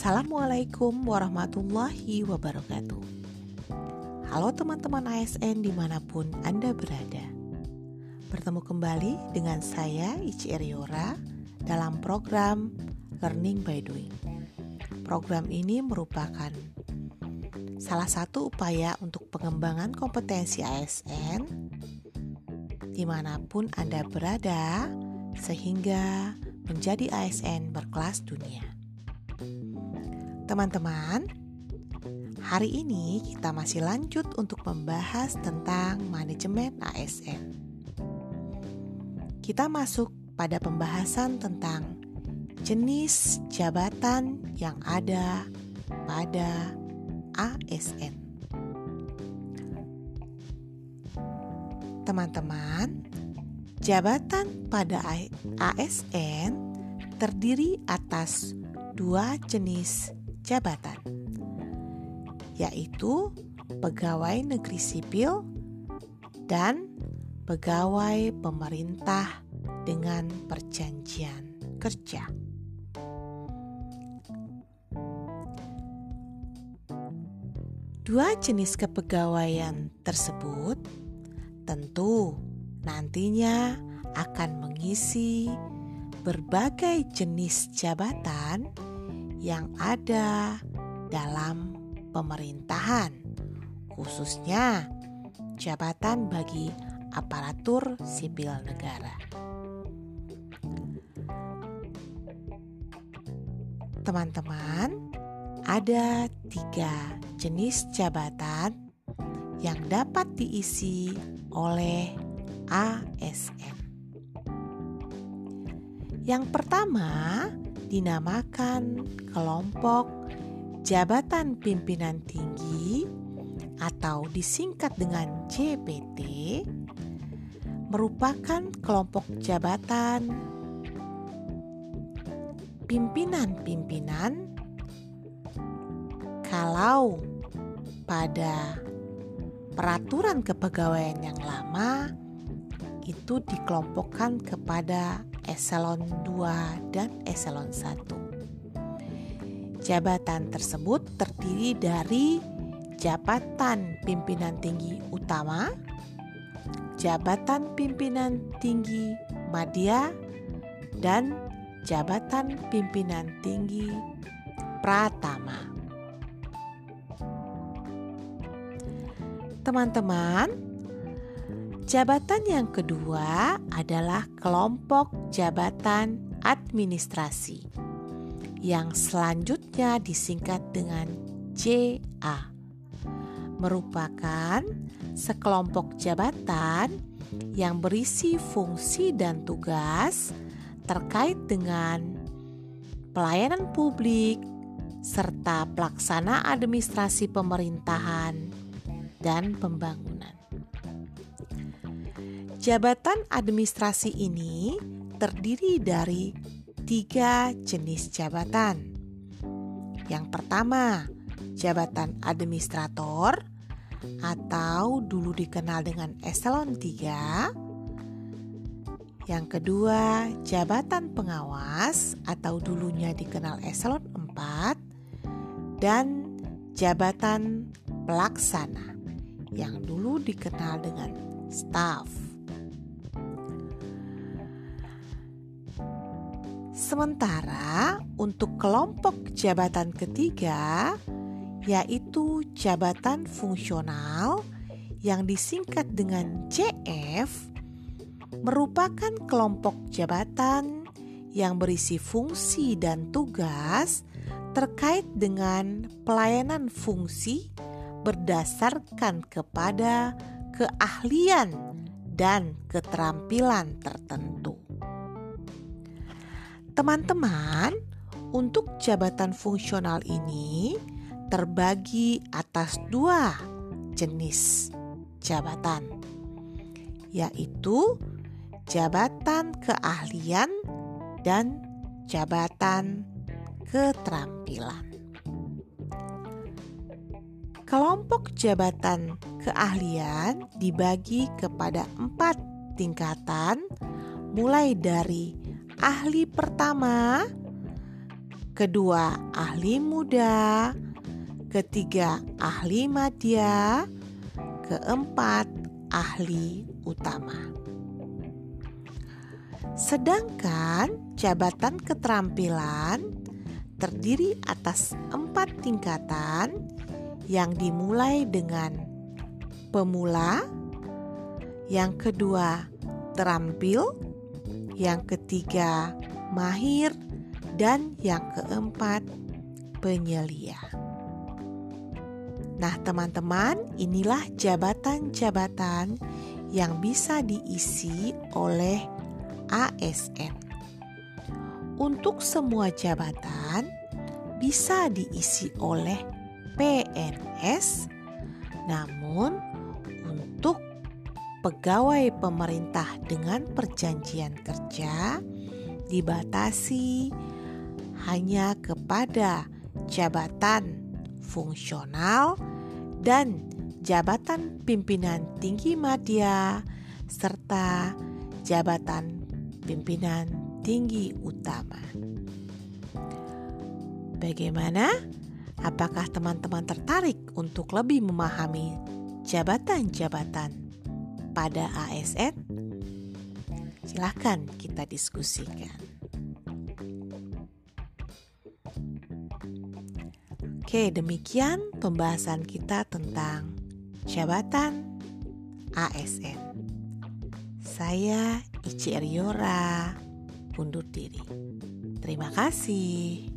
Assalamualaikum warahmatullahi wabarakatuh. Halo teman-teman ASN di mana pun Anda berada. Bertemu kembali dengan saya Ici Eriora dalam program Learning by Doing. Program ini merupakan salah satu upaya untuk pengembangan kompetensi ASN di mana pun Anda berada sehingga menjadi ASN berkelas dunia. Teman-teman, hari ini kita masih lanjut untuk membahas tentang manajemen ASN. Kita masuk pada pembahasan tentang jenis jabatan yang ada pada ASN. Teman-teman, jabatan pada ASN terdiri atas dua jenis jabatan, yaitu pegawai negeri sipil dan pegawai pemerintah dengan perjanjian kerja. Dua jenis kepegawaian tersebut tentu nantinya akan mengisi berbagai jenis jabatan yang ada dalam pemerintahan, khususnya jabatan bagi aparatur sipil negara. Teman-teman, ada tiga jenis jabatan yang dapat diisi oleh ASN. Yang pertama, dinamakan kelompok jabatan pimpinan tinggi atau disingkat dengan JPT merupakan kelompok jabatan pimpinan-pimpinan kalau pada peraturan kepegawaian yang lama itu dikelompokkan kepada eselon 2 dan eselon 1. Jabatan tersebut terdiri dari jabatan pimpinan tinggi utama, jabatan pimpinan tinggi media, dan jabatan pimpinan tinggi pratama. Teman-teman, Jabatan yang kedua adalah kelompok jabatan administrasi yang selanjutnya disingkat dengan JA. Merupakan sekelompok jabatan yang berisi fungsi dan tugas terkait dengan pelayanan publik serta pelaksana administrasi pemerintahan dan pembangunan. Jabatan administrasi ini terdiri dari tiga jenis jabatan. Yang pertama, jabatan administrator atau dulu dikenal dengan eselon 3. Yang kedua, jabatan pengawas atau dulunya dikenal eselon 4 dan jabatan pelaksana yang dulu dikenal dengan staff. Sementara untuk kelompok jabatan ketiga, yaitu jabatan fungsional yang disingkat dengan CF, merupakan kelompok jabatan yang berisi fungsi dan tugas terkait dengan pelayanan fungsi berdasarkan kepada keahlian dan keterampilan tertentu. Teman-teman, untuk jabatan fungsional ini terbagi atas dua jenis jabatan, yaitu jabatan keahlian dan jabatan keterampilan. Kelompok jabatan keahlian dibagi kepada empat tingkatan, mulai dari ahli pertama, kedua ahli muda, ketiga ahli madya, keempat ahli utama. Sedangkan jabatan keterampilan terdiri atas empat tingkatan yang dimulai dengan pemula, yang kedua terampil, yang ketiga mahir, dan yang keempat penyelia. Nah, teman-teman, inilah jabatan-jabatan yang bisa diisi oleh ASN. Untuk semua jabatan bisa diisi oleh PNS, namun pegawai pemerintah dengan perjanjian kerja dibatasi hanya kepada jabatan fungsional dan jabatan pimpinan tinggi media serta jabatan pimpinan tinggi utama. Bagaimana? Apakah teman-teman tertarik untuk lebih memahami jabatan-jabatan pada ASN? Silahkan kita diskusikan. Oke, demikian pembahasan kita tentang jabatan ASN. Saya Ici Eriora undur diri. Terima kasih.